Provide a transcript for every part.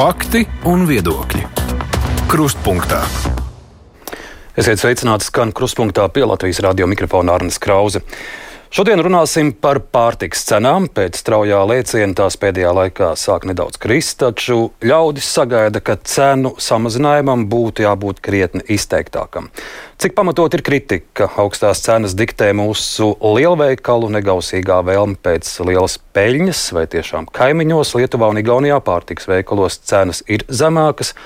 Fakti un viedokļi. Krustpunktā. Esiet sveicināti skan krustpunktā pie Latvijas radio mikrofona Arnas Krause. Šodien runāsim par pārtiks cenām. Pēc straujā lēciena tās pēdējā laikā sāk nedaudz krist, taču ļaudis sagaida, ka cenu samazinājumam būtu jābūt krietni izteiktākam. Cik pamatot ir kritika, ka augstās cenas diktē mūsu lielveikalu negausīgā vēlme pēc lielas peļņas, vai tiešām kaimiņos Lietuvā un Igaunijā pārtiks veikalos cenas ir zemākas?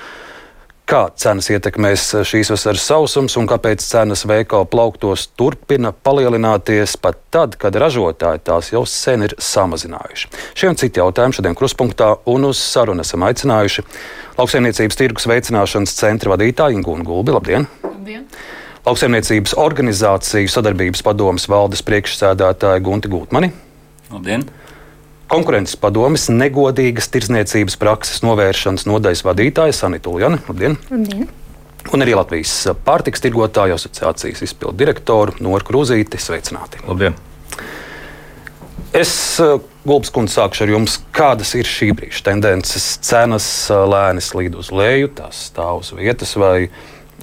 Kā cenas ietekmēs šīs vasaras sausums un kāpēc cenas veikalu plauktos turpina palielināties pat tad, kad ražotāji tās jau sen ir samazinājuši? Šie un citi jautājumi šodien kruspunktā un uz sarunu esam aicinājuši Lauksaimniecības tirgus veicināšanas centra vadītāju Ingūnu Gulbi. Labdien! Labdien. Lauksaimniecības organizāciju sadarbības padomas valdes priekšsēdētāju Gunti Gultmani. Labdien! Konkurences padomes negodīgas tirzniecības prakses novēršanas nodaļas vadītāja Sanita Uljana. Labdien! Labdien. Un arī Latvijas pārtiks tirgotāju asociācijas izpildu direktoru Noru Krūzīti. Sveicināti! Labdien! Es, eh, Gulbs kundze, sākšu ar jums. Kādas ir šī brīža tendences? Cenas eh, lēni slīd uz leju, tās stāv uz vietas, vai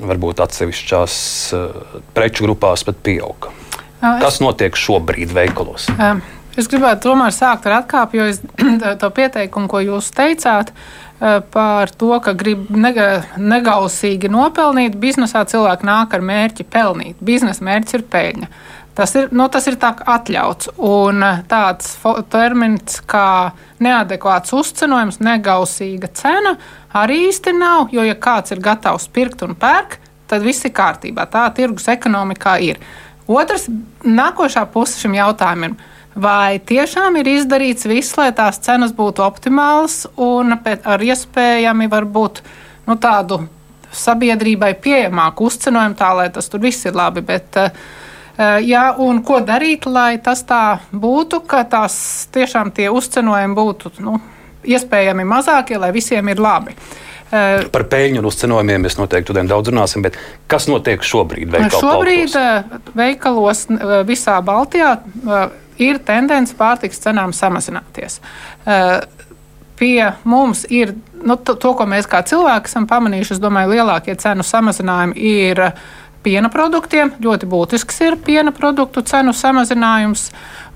varbūt atsevišķās eh, preču grupās pat pieauga. Kas notiek šobrīd veikalos? Um. Es gribētu tomēr sākt ar atkāpi, jo es to pieteikumu, ko jūs teicāt, eh, par to, ka grib nega, negausīgi nopelnīt, biznesā cilvēki nāk ar mērķi pelnīt. Biznesa mērķis ir peļņa. Tas ir, nu, tas ir tā atļauts. Un eh, tāds termins kā neadekvāts uzcenojums, negausīga cena arī īsti nav. Jo, ja kāds ir gatavs pirkt un pērk, tad viss ir kārtībā. Tā tirgus ekonomikā ir. Otrs, nākošā puse šim jautājumam ir Vai tiešām ir izdarīts viss, lai tās cenas būtu optimālas un ar iespējami varbūt nu, tādu sabiedrībai pieejamāku uzcenojumu, tā lai tas tur viss ir labi. Bet, uh, jā, un ko darīt, lai tas tā būtu, ka tās tiešām tie uzcenojumi būtu nu, iespējami mazākie, lai visiem ir labi. Uh, Par peļņu un uzcenojumiem mēs noteikti daudz runāsim, bet kas notiek šobrīd veikalos? Šobrīd plauktos? veikalos visā Baltijā ir tendence pārtiks cenām samazināties. Uh, pie mums ir nu, to, to, ko mēs kā cilvēki esam pamanījuši. Es domāju, lielākie cenu samazinājumi ir piena produktiem. Ļoti būtisks ir piena produktu cenu samazinājums.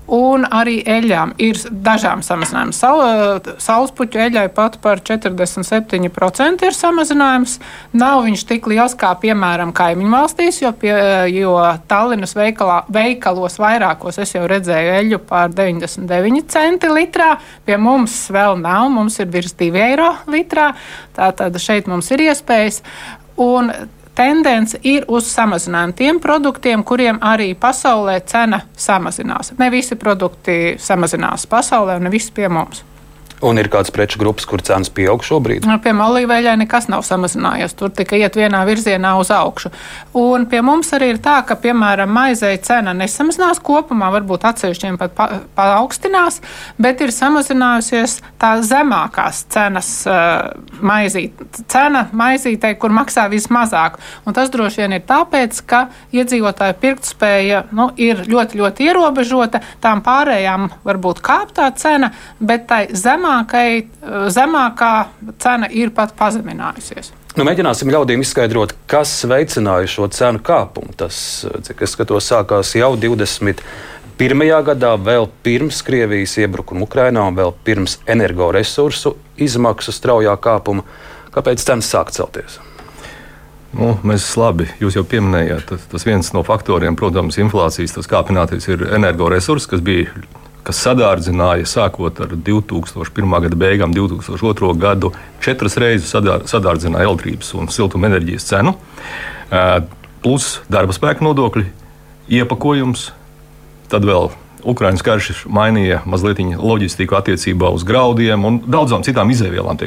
Un arī eļļām ir dažām samazinājums. Saulespuķu eļļai pat par 47% ir samazinājums. Nav viņš tik liels kā, piemēram, kaimiņu valstīs, jo, pie, jo Tallinas veikalā, veikalos vairākos es jau redzēju eļļu par 99 centi litrā. Pie mums vēl nav, mums ir virs 2 eiro litrā. Tātad šeit mums ir iespējas. Un tendence ir uz samazinājumu tiem produktiem, kuriem arī pasaulē cena samazinās. Ne visi produkti samazinās pasaulē, un ne visi pie mums. Un ir kādas preču grupas, kur cenas pieaug šobrīd? Nu, piemēram, olīveļai nekas nav samazinājies. Tur tikai iet vienā virzienā uz augšu. Un pie mums arī ir tā, ka, piemēram, maizei cena nesamazinās kopumā, varbūt atsevišķiem pat pa, paaugstinās, bet ir samazinājusies tā zemākās cenas uh, maizīt. Cena maizītei, kur maksā vismazāk. Un tas droši vien ir tāpēc, ka iedzīvotāju pirktspēja nu, ir ļoti, ļoti ierobežota. Tām pārējām varbūt kāp tā cena, bet tai zemākajai zemākai, zemākā cena ir pat pazeminājusies. Nu, mēģināsim ļaudīm izskaidrot, kas veicināja šo cenu kāpumu. Tas, cik es skatos, sākās jau 21. gadā, vēl pirms Krievijas iebrukuma Ukrainā un vēl pirms energoresursu izmaksu straujā kāpuma. Kāpēc cenas sāk celties? Nu, mēs labi, jūs jau pieminējāt, tas, tas viens no faktoriem, protams, inflācijas kāpināties ir energoresursi, kas bija kas sadārdzināja sākot ar 2001. gada beigām, 2002. gadu, četras reizes sadārdzināja elektrības un siltumenerģijas cenu, plus darba spēka nodokļi, iepakojums, tad vēl Ukraiņas karš mainīja mazliet loģistiku attiecībā uz graudiem un daudzām citām izēvielām.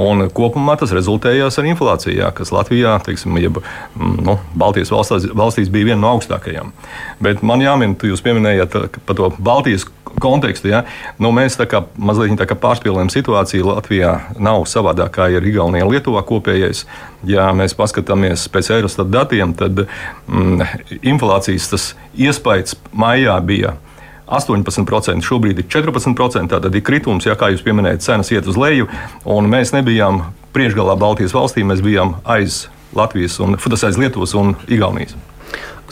Un kopumā tas rezultējās ar inflāciju, jā, kas Latvijā, teiksim, jeb, mm, nu, Baltijas valstīs, valstīs bija viena no augstākajām. Bet man jāmin, jūs pieminējāt par to Baltijas kontekstu. Ja? Nu, mēs tā kā mazliet tā kā pārspīlējam situāciju. Latvijā nav savādāk kā ir Igaunija un Lietuvā kopējais. Ja mēs paskatāmies pēc Eurostat datiem, tad mm, inflācijas iespējas maijā bija 18%, šobrīd ir 14%. Tātad ir kritums, ja kā jūs pieminējat, cenas iet uz leju. Mēs nebijām priekšgalā Baltijas valstīm, mēs bijām aiz Latvijas, un, tas aiz Lietuvas un Igaunijas.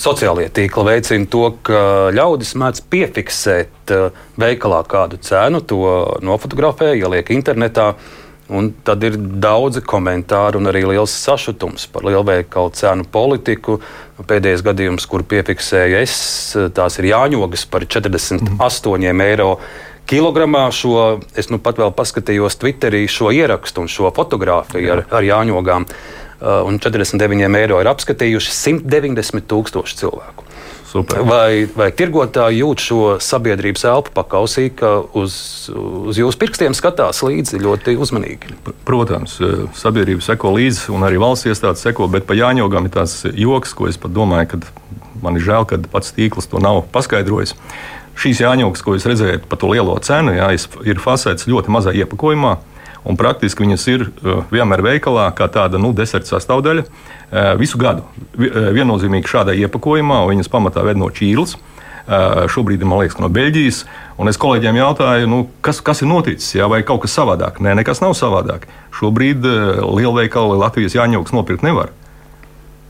Sociālie tīkli veicina to, ka ļaudis mēdz piefiksēt eh, veikalā kādu cenu, to nofotografē, ieliek internetā. Un tad ir daudzi komentāri un arī liels sašutums par lielveikalu cenu politiku. Pēdējais gadījums, kur piefiksēju es, tās ir jāņogas par 48 mm. eiro kilogramā. Šo, es nu pat vēl paskatījos Twitterī šo ierakstu un šo fotografiju ar, ar jāņogām. Uh, un 49 eiro ir apskatījuši 190 tūkstoši cilvēku. Super. Vai, vai tirgotāji jūt šo sabiedrības elpu pakausī, ka uz, uz jūsu pirkstiem skatās līdzi ļoti uzmanīgi? Protams, eh, sabiedrība seko līdzi, un arī valsts iestādes seko, bet pa Jāņogam ir tāds joks, ko es pat domāju, ka man ir žēl, ka pats tīkls to nav paskaidrojis. Šīs jāņogas, ko jūs redzējāt par to lielo cenu, jā, ir fasēts ļoti mazā iepakojumā un praktiski viņas ir uh, vienmēr veikalā kā tāda nu, deserta sastāvdaļa visu gadu. Uh, viennozīmīgi šādā iepakojumā, viņas pamatā ved no Čīles. Šobrīd man liekas, no Beļģijas. Un es kolēģiem jautāju, nu, kas, kas ir noticis, jā, vai kaut kas savādāk. Nē, nekas nav savādāk. Šobrīd lielveikali Latvijas jāņauks nopirkt nevar.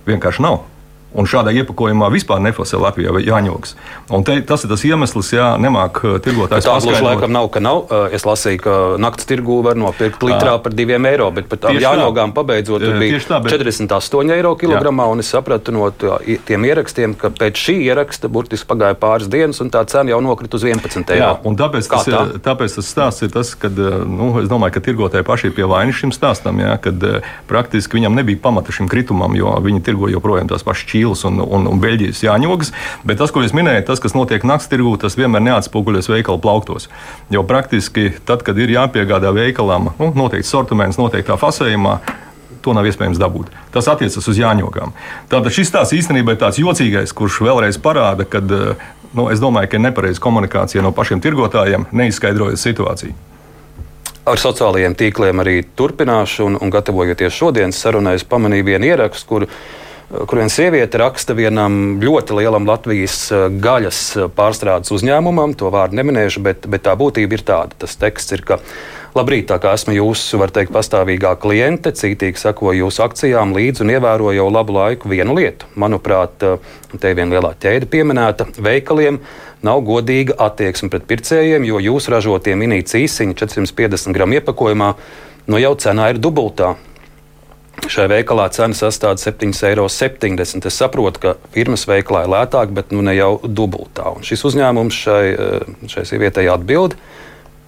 Vienkārši nav. Un šādā iepakojumā vispār nefasē Latvijā vai Jāņoks. Un te, tas ir tas iemesls, ja nemāk tirgotājs. Tā gluži laikam nav, ka nav. Es lasīju, ka naktas tirgū var nopirkt litrā par diviem eiro, bet par tām Jāņogām pabeidzot bija tā, bet... 48 eiro kilogramā. Un es sapratu no tiem ierakstiem, ka pēc šī ieraksta burtiski pagāja pāris dienas, un tā cena jau nokrita uz 11 eiro. Jā, un tāpēc tas, tā? ir, tāpēc tas stāsts ir tas, ka nu, es domāju, ka tirgotāji paši ir pie vainas šim stāstam, jā, kad praktiski viņam nebija pamata šim kritumam, jo viņi tirgo joprojām tās pašas Čīles un, un, un Beļģijas jāņogas. Bet tas, ko jūs minējat, tas, kas notiek naktas tirgū, tas vienmēr neatspoguļojas veikala plauktos. Jo praktiski tad, kad ir jāpiegādā veikalam nu, noteikts sortiments, noteiktā fasējumā, to nav iespējams dabūt. Tas attiecas uz jāņogām. Tātad šis tās īstenībā ir tāds jocīgais, kurš vēlreiz parāda, ka nu, es domāju, ka nepareiza komunikācija no pašiem tirgotājiem, neizskaidrojot situāciju. Ar sociālajiem tīkliem arī turpināšu, un, un gatavojoties šodienas sarunai, es pamanīju vienu ierakstu, kur kur viena sieviete raksta vienam ļoti lielam Latvijas eh, gaļas eh, pārstrādes uzņēmumam, to vārdu neminēšu, bet, bet tā būtība ir tāda. Tas teksts ir, ka labrīt, tā kā esmu jūsu, var teikt, pastāvīgā kliente, cītīgi sakoju jūsu akcijām līdzi un ievēroju jau labu laiku vienu lietu. Manuprāt, eh, te ir viena lielā ķēde pieminēta veikaliem. Nav godīga attieksme pret pircējiem, jo jūsu ražotie minīti īsiņi 450 gramu iepakojumā no nu jau cenā ir dubultā. Šai veikalā cena sastāv 7,70 eiro. Es saprotu, ka firmas veikalā ir lētāk, bet nu ne jau dubultā. Un šis uzņēmums šai, eh, šai sievietei atbild,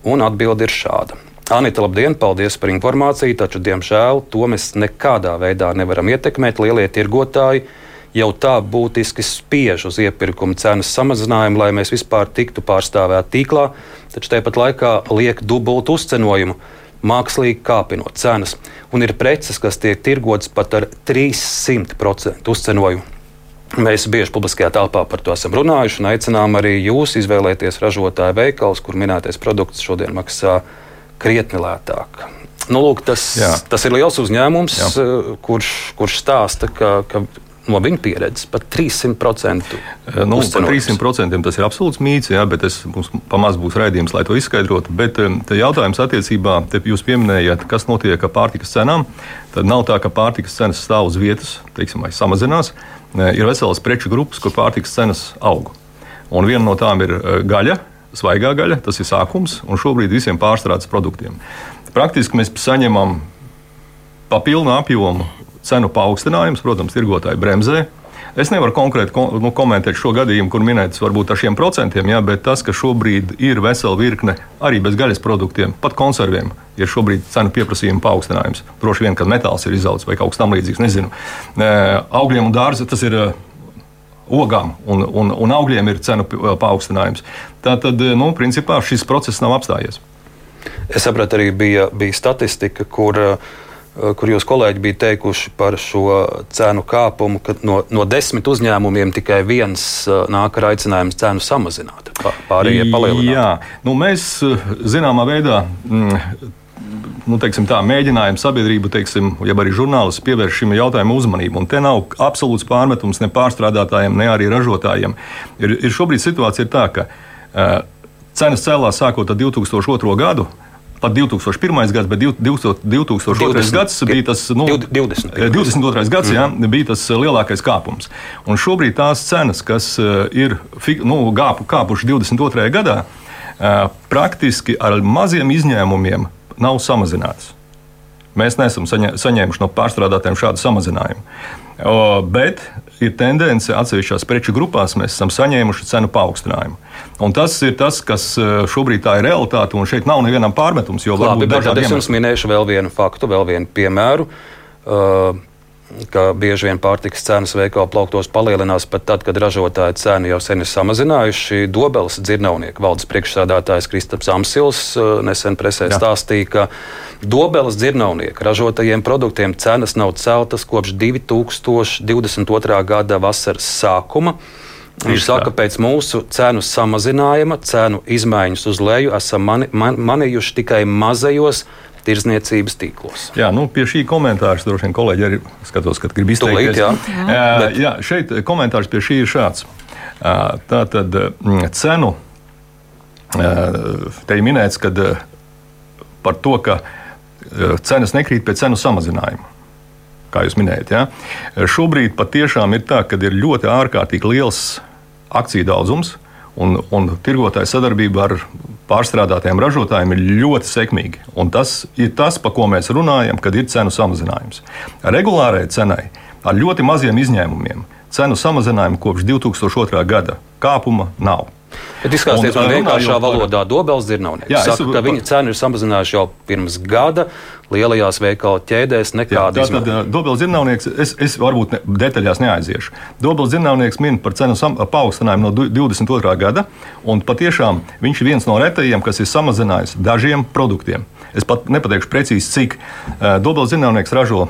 un atbild ir šāda. Anita, labdien, paldies par informāciju, taču, diemžēl, to mēs nekādā veidā nevaram ietekmēt. Lielie tirgotāji jau tā būtiski spiež uz iepirkuma cenas samazinājumu, lai mēs vispār tiktu pārstāvēti tīklā, taču tāpat laikā liek dubultu uzcenojumu mākslīgi kāpinot cenas, un ir preces, kas tiek tirgotas pat ar 300% uzcenojumu. Mēs bieži publiskajā telpā par to esam runājuši un aicinām arī jūs izvēlēties ražotāju veikals, kur minētais produkts šodien maksā krietni lētāk. Nu, lūk, tas, Jā. tas ir liels uzņēmums, Jā. Eh, kurš, kurš stāsta, ka, ka no viņa pieredzes pat 300%. Eh, nu, par 300% tas ir absolūts mīts, jā, bet es, mums pamazs būs raidījums, lai to izskaidrotu. Bet eh, jautājums attiecībā, te jūs pieminējāt, kas notiek ar pārtikas cenām. Tad nav tā, ka pārtikas cenas stāv uz vietas, teiksim, vai samazinās. Eh, ir veselas preču grupas, kur pārtikas cenas aug. Un viena no tām ir gaļa, svaigā gaļa, tas ir sākums, un šobrīd visiem pārstrādes produktiem. Praktiski mēs saņemam pa pilnu apjomu cenu paaugstinājums, protams, tirgotāji bremzē. Es nevaru konkrēti ko, nu, komentēt šo gadījumu, kur minēts varbūt ar šiem procentiem, jā, bet tas, ka šobrīd ir vesela virkne arī bez gaļas produktiem, pat konserviem, ir šobrīd cenu pieprasījuma paaugstinājums. Droši vien, ka metāls ir izaugs vai kaut kas tamlīdzīgs, nezinu. Augļiem un dārziem tas ir ogām un, un, un augļiem ir cenu paaugstinājums. Tātad, nu, principā šis process nav apstājies. Es sapratu, arī bija, bija statistika, kur uh, kur jūs kolēģi bija teikuši par šo cenu kāpumu, ka no, no desmit uzņēmumiem tikai viens eh, nāk ar aicinājumu cenu samazināt, pārējie palielināt. Jā, nu, mēs eh, zināmā veidā. Mm, nu, teiksim, tā, mēģinājumu sabiedrību, teiksim, ja arī žurnālisti pievērš šim jautājumam uzmanību. Un te nav absolūts pārmetums ne pārstrādātājiem, ne arī ražotājiem. Ir, ir šobrīd situācija ir tā, ka Cenas cēlās sākot ar 2002. gadu pat 2001. gads, bet 2002. 20, gads bija tas nu, 20. 22. gads, mm. jā, bija tas lielākais kāpums. Un šobrīd tās cenas, kas eh, ir nu, gāpu, kāpuši 22. gadā, eh, praktiski ar maziem izņēmumiem nav samazinātas. Mēs neesam saņēmuši no pārstrādātājiem šādu samazinājumu. Bet ir tendence atsevišķās preču grupās, mēs esam saņēmuši cenu paaugstinājumu. Un tas ir tas, kas e, šobrīd tā ir realitāte, un šeit nav nevienam pārmetums. Labi, bet tad es jums minēšu vēl vienu faktu, vēl vienu piemēru. Uh, ka bieži vien pārtikas cenas veikalu plauktos palielinās pat tad, kad ražotāja cenu jau sen ir samazinājuši. Dobeles dzirnavnieku valdes priekšsādātājs Kristaps Amsils uh, nesen presē Jā. stāstīja, ka Dobeles dzirnavnieku ražotajiem produktiem cenas nav celtas kopš 2022. gada vasaras sākuma. Viņš saka, ka pēc mūsu cenu samazinājuma, cenu izmaiņas uz leju esam mani, man, manījuši tikai mazajos tirzniecības tīklos. Jā, nu, pie šī komentāra droši vien kolēģi arī skatos, ka grib izteikties. Jā. Jā, Bet... jā, šeit komentārs pie šī ir šāds. Tā tad cenu te ir minēts, ka par to, ka cenas nekrīt pēc cenu samazinājuma. Kā jūs minējat, ja? šobrīd patiešām ir tā, ka ir ļoti ārkārtīgi liels akciju daudzums, un, un tirgotāja sadarbība ar pārstrādātiem ražotājiem ir ļoti sekmīga. Tas ir tas, par ko mēs runājam, kad ir cenu samazinājums. Regulārai cenai ar ļoti maziem izņēmumiem cenu samazinājumu kopš 2002. gada kāpuma nav. Bet izskatās, ka vienkāršā valodā dobels dzirnavnieks saka, es, ka viņa cenu ir samazinājuši jau pirms gada lielajās veikalu ķēdēs. Nekāda tā tad dobels dzirnavnieks, es, es varbūt ne, detaļās neaiziešu. Dobels dzirnavnieks min par cenu paaugstinājumu no 22. gada, un patiešām viņš ir viens no retajiem, kas ir samazinājis dažiem produktiem. Es pat nepateikšu precīzi, cik uh, dobels dzirnavnieks ražo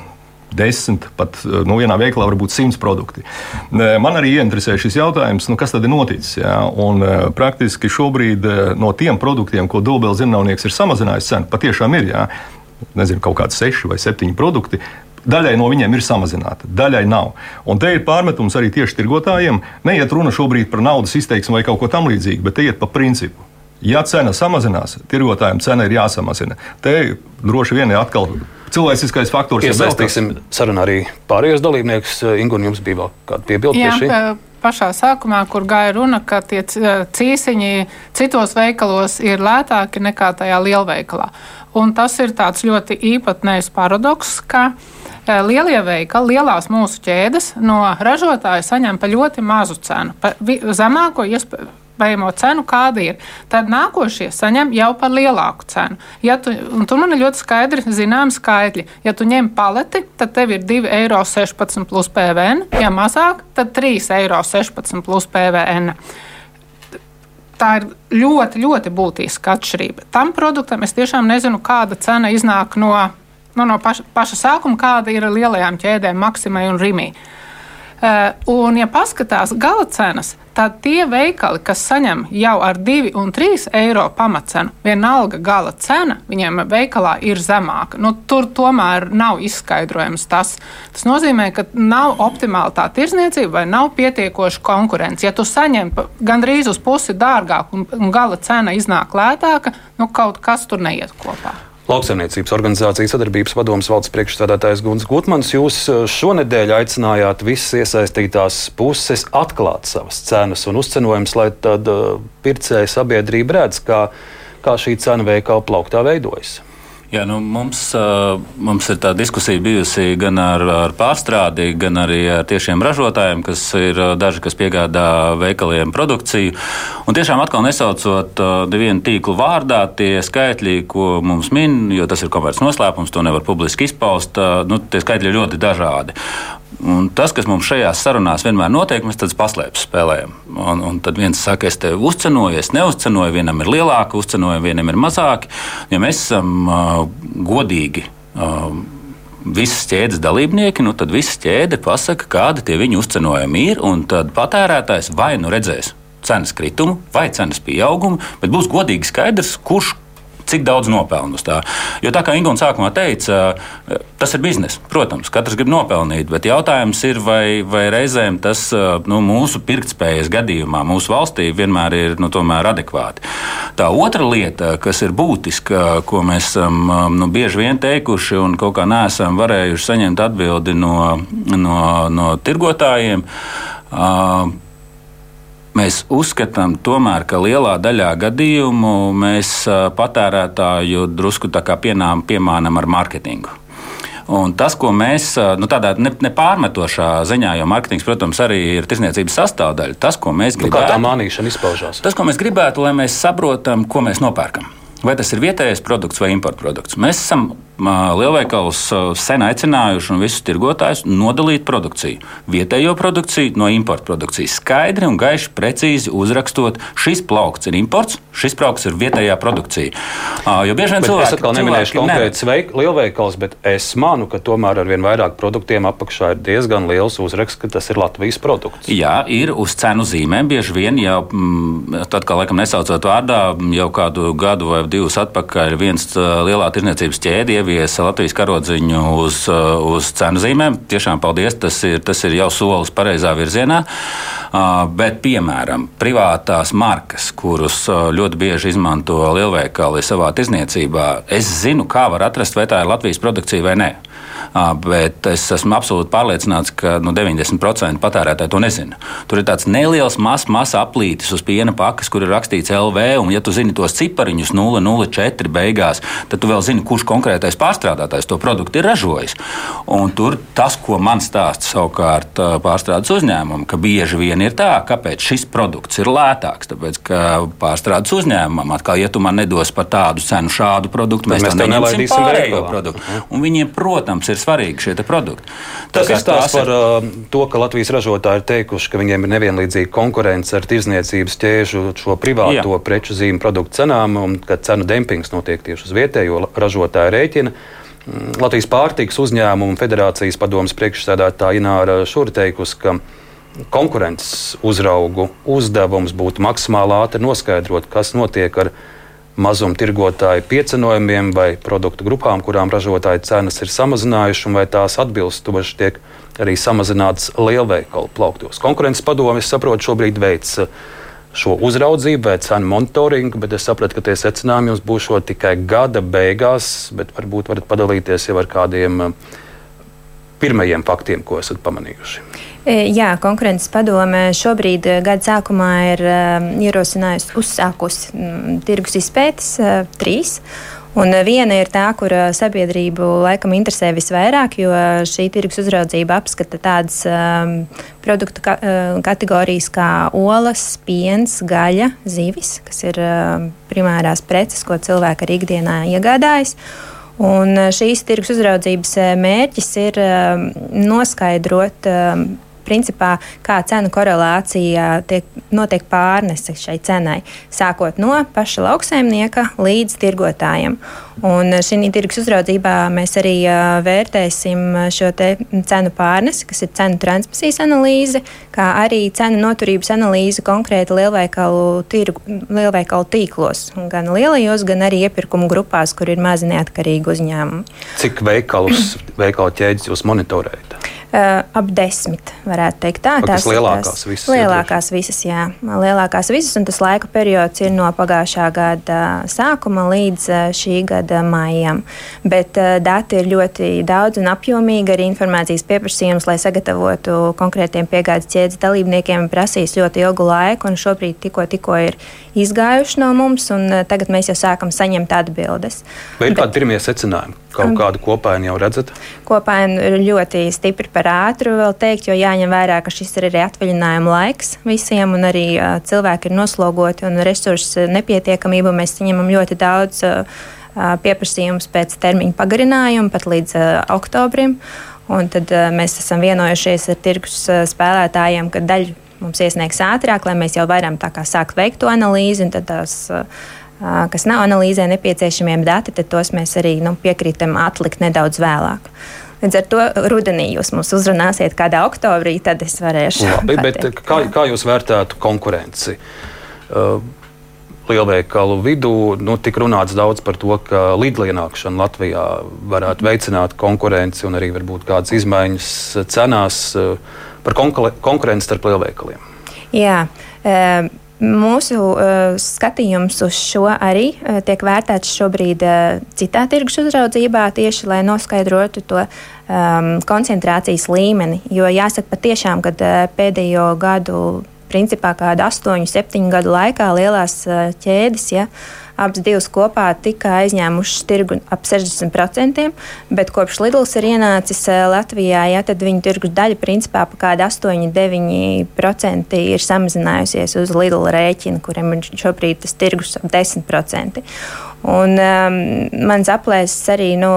desmit, pat eh, nu, vienā veikalā var būt simts produkti. Eh, man arī ieinteresē šis jautājums, nu, kas tad ir noticis. Jā? Un, eh, praktiski šobrīd no tiem produktiem, ko Dubels zinātnieks ir samazinājis cenu, patiešām ir jā, nezinu, kaut kādi seši vai septiņi produkti. Daļai no viņiem ir samazināta, daļai nav. Un te ir pārmetums arī tieši tirgotājiem. Neiet runa šobrīd par naudas izteiksmu vai kaut ko tamlīdzīgu, bet te iet pa principu. Ja cena samazinās, tirgotājiem cena ir jāsamazina. Te droši vien ir atkal cilvēciskais faktors. Iesaistīsim sarunā arī pārējos dalībniekus. Ingu, jums bija vēl kāda piebilde pie šī? pašā sākumā, kur gāja runa, ka tie cīsiņi citos veikalos ir lētāki nekā tajā lielveikalā. Un tas ir tāds ļoti īpatnējs paradoks, ka lielie veikali, lielās mūsu ķēdes no ražotāja saņem pa ļoti mazu cenu, pa zemāko iespēju iespējamo cenu, kāda ir. Tad nākošie saņem jau par lielāku cenu. Ja tu, tur man ir ļoti skaidri zināms skaitļi. Ja tu ņem paleti, tad tev ir 2,16 eiro plus PVN. Ja mazāk, tad 3,16 eiro plus PVN tā ir ļoti, ļoti būtiska atšķirība. Tam produktam es tiešām nezinu, kāda cena iznāk no, nu, no paša, paša sākuma, kāda ir lielajām ķēdēm, Maksimai un Rimī. Uh, un, ja paskatās gala cenas, tad tie veikali, kas saņem jau ar 2 un 3 eiro pamatcenu, vienalga gala cena viņiem veikalā ir zemāka. Nu, tur tomēr nav izskaidrojams tas. Tas nozīmē, ka nav optimāla tā tirzniecība vai nav pietiekoša konkurence. Ja tu saņem gandrīz uz pusi dārgāk un, un gala cena iznāk lētāka, nu kaut kas tur neiet kopā. Lauksaimniecības organizācijas sadarbības padomus valdes priekšstādātājs Gunts Gutmans, jūs eh, šonadēļ aicinājāt visas iesaistītās puses atklāt savas cenas un uzcenojumus, lai tad uh, pircēja sabiedrība redz, kā, kā šī cena veikala plauktā veidojas. Jā, nu, mums, mums ir tā diskusija bijusi gan ar, ar pārstrādi, gan arī ar tiešiem ražotājiem, kas ir daži, kas piegādā veikaliem produkciju. Un tiešām atkal nesaucot nevienu tīklu vārdā, tie skaitļi, ko mums min, jo tas ir komerces noslēpums, to nevar publiski izpaust, nu, tie skaitļi ir ļoti dažādi. Un tas, kas mums šajās sarunās vienmēr notiek, mēs tādas paslēpes spēlējam. Un, un tad viens saka, es te uzcenoju, es neuzcenoju, vienam ir lielāka uzcenojuma, vienam ir mazāka. Ja mēs esam uh, godīgi. Uh, Visas ķēdes dalībnieki, nu tad visa ķēde pasaka, kāda tie viņu uzcenojumi ir, tad patērētājs vai nu redzēs cenas kritumu vai cenas pieaugumu, bet būs godīgi skaidrs, kurš cik daudz nopelnu uz tā. Jo tā kā Ingūna sākumā teica, tas ir bizness. Protams, katrs grib nopelnīt, bet jautājums ir, vai, vai reizēm tas nu, mūsu pirktspējas gadījumā, mūsu valstī vienmēr ir nu, adekvāti. Tā otra lieta, kas ir būtiska, ko mēs esam nu, bieži vien teikuši un kaut kā neesam varējuši saņemt atbildi no, no, no tirgotājiem. Uh, Mēs uzskatām, tomēr, ka lielā daļā gadījumu mēs patērētāju drusku pienām, piemānam ar mārketingu. Un tas, ko mēs nu, tādā nepārmetošā ne ziņā, jo mārketings, protams, arī ir tirsniecības sastāvdaļa, tas, ko mēs gribētu. Nu, kā tā mānīšana izpaužās? Tas, ko mēs gribētu, lai mēs saprotam, ko mēs nopērkam. Vai tas ir vietējais produkts vai importa produkts? Mēs esam lielveikals sen aicinājuši un visus tirgotājus nodalīt produkciju. Vietējo produkciju no importa produkcijas. Skaidri un gaiši precīzi uzrakstot, šis plaukts ir imports, šis plaukts ir vietējā produkcija. Jo bieži vien cilvēki. Atkal neminēšu konkrēts veik, lielveikals, bet es manu, ka tomēr ar vien vairāk produktiem apakšā ir diezgan liels uzraksts, ka tas ir Latvijas produkts. Jā, ir uz cenu zīmēm. Bieži vien jau, mm, tad, kā laikam nesaucot vārdā, jau kādu gadu vai divus atpakaļ viens lielā tirniecības ķēde ieviesa Latvijas karodziņu uz, uz cenu zīmēm. Tiešām paldies, tas ir, tas ir jau solis pareizā virzienā. Bet, piemēram, privātās markas, kurus ļoti bieži izmanto lielveikali savā tirzniecībā, es zinu, kā var atrast, vai tā ir Latvijas produkcija vai nē. Bet es esmu absolūti pārliecināts, ka nu, 90% patērētāji to nezina. Tur ir tāds neliels, mazs, mazs aplītis uz piena pakas, kur ir rakstīts LV, un, ja tu zini tos cipariņus 004 beigās, tad tu vēl zini, kurš konkrētais pārstrādātājs to produktu ir ražojis. Un tur tas, ko man stāsta savukārt pārstrādes uzņēmumam, ka bieži vien ir tā, kāpēc šis produkts ir lētāks. Tāpēc, ka pārstrādes uzņēmumam atkal, ja tu man nedos par tādu cenu šādu produktu, mēs, mēs to neņemsim pārējo produktu. Un viņiem, protams, ir svarīgi šie produkti. Tas ir stāsts par ir... to, ka Latvijas ražotāji ir teikuši, ka viņiem ir nevienlīdzīga konkurence ar tirzniecības ķēžu šo privāto Jā. preču zīmu produktu cenām, un ka cenu dempings notiek tieši uz vietējo ražotāju rēķina. Mm, Latvijas pārtikas uzņēmumu federācijas padomas priekšsēdētāja Ināra Šura teikusi, ka konkurences uzraugu uzdevums būtu maksimāli ātri noskaidrot, kas notiek ar viņu mazumtirgotāju piecenojumiem vai produktu grupām, kurām ražotāji cenas ir samazinājušas, un vai tās atbilstoši tiek arī samazinātas lielveikalu plauktos. Konkurences padome, es saprotu, šobrīd veids uh, šo uzraudzību vai cenu monitoringu, bet es sapratu, ka tie secinājumi jums būs tikai gada beigās, bet varbūt varat padalīties jau ar kādiem uh, pirmajiem faktiem, ko esat pamanījuši. E, jā, konkurences padome šobrīd e, gada sākumā ir e, ierosinājusi, uzsākusi tirgus izpētes trīs. Un viena ir tā, kur sabiedrību laikam interesē visvairāk, jo šī tirgus uzraudzība apskata tādas um, produktu ka, kategorijas kā olas, piens, gaļa, zivis, kas ir uh, primārās preces, ko cilvēki arī ikdienā iegādājas. Un šīs tirgus uzraudzības mērķis ir uh, noskaidrot. Uh, principā, kā cenu korelācija tiek, notiek pārnese šai cenai, sākot no paša lauksaimnieka līdz tirgotājiem. Un šī tirgus uzraudzībā mēs arī vērtēsim šo cenu pārnesi, kas ir cenu transmisijas analīze, kā arī cenu noturības analīze konkrēti lielveikalu, tirgu, lielveikalu tīklos, gan lielajos, gan arī iepirkumu grupās, kur ir mazi neatkarīgi uzņēmumi. Cik veikalus, veikalu ķēdes jūs monitorējat? Uh, ap desmit, varētu teikt. Tā, tās lielākās visas. Lielākās visas, jā. Lielākās visas, un tas laika periods ir no pagājušā gada sākuma līdz šī gada maijam. Bet uh, dati ir ļoti daudz un apjomīgi. Arī informācijas pieprasījums, lai sagatavotu konkrētiem piegādes ķēdes dalībniekiem, prasīs ļoti ilgu laiku, un šobrīd tikko, tikko ir izgājuši no mums, un uh, tagad mēs jau sākam saņemt atbildes. Vai ir kādi pirmie secinājumi? Kaut kādu kopainu jau redzat? Kopainu ir ļoti stipri par ātru vēl teikt, jo jāņem vērā, ka šis ir arī atvaļinājuma laiks visiem, un arī uh, cilvēki ir noslogoti un resursu nepietiekamību. Mēs saņemam ļoti daudz uh, pieprasījumus pēc termiņa pagarinājuma, pat līdz uh, oktobrim. Un tad uh, mēs esam vienojušies ar tirgus uh, spēlētājiem, ka daļu mums iesniegs ātrāk, lai mēs jau varam sākt veikt to analīzi. Tās kas nav analīzē nepieciešamiem dati, tad tos mēs arī nu, piekrītam atlikt nedaudz vēlāk. Līdz ar to rudenī jūs mums uzrunāsiet kādā oktobrī, tad es varēšu. Labi, bet kā, kā jūs vērtētu konkurenci? Uh, lielveikalu vidū nu, tika runāts daudz par to, ka Lidla ienākšana Latvijā varētu veicināt konkurenci un arī varbūt kādas izmaiņas cenās par konkurenci starp lielveikaliem. Jā. Um Mūsu uh, skatījums uz šo arī uh, tiek vērtēts šobrīd uh, citā tirgus uzraudzībā, tieši lai noskaidrotu to um, koncentrācijas līmeni. Jo jāsaka, patiešām, ka uh, pēdējo gadu, principā kādu 8, 7 gadu laikā lielās uh, ķēdes. Ja, uh, abas divas kopā tika aizņēmušas tirgu ap 60%, bet kopš Lidls ir ienācis eh, Latvijā, ja, tad viņu tirgus daļa principā pa kādu 8-9% ir samazinājusies uz Lidl rēķina, kuriem ir šobrīd tas tirgus ap 10%. Un, um, mans aplēses arī nu,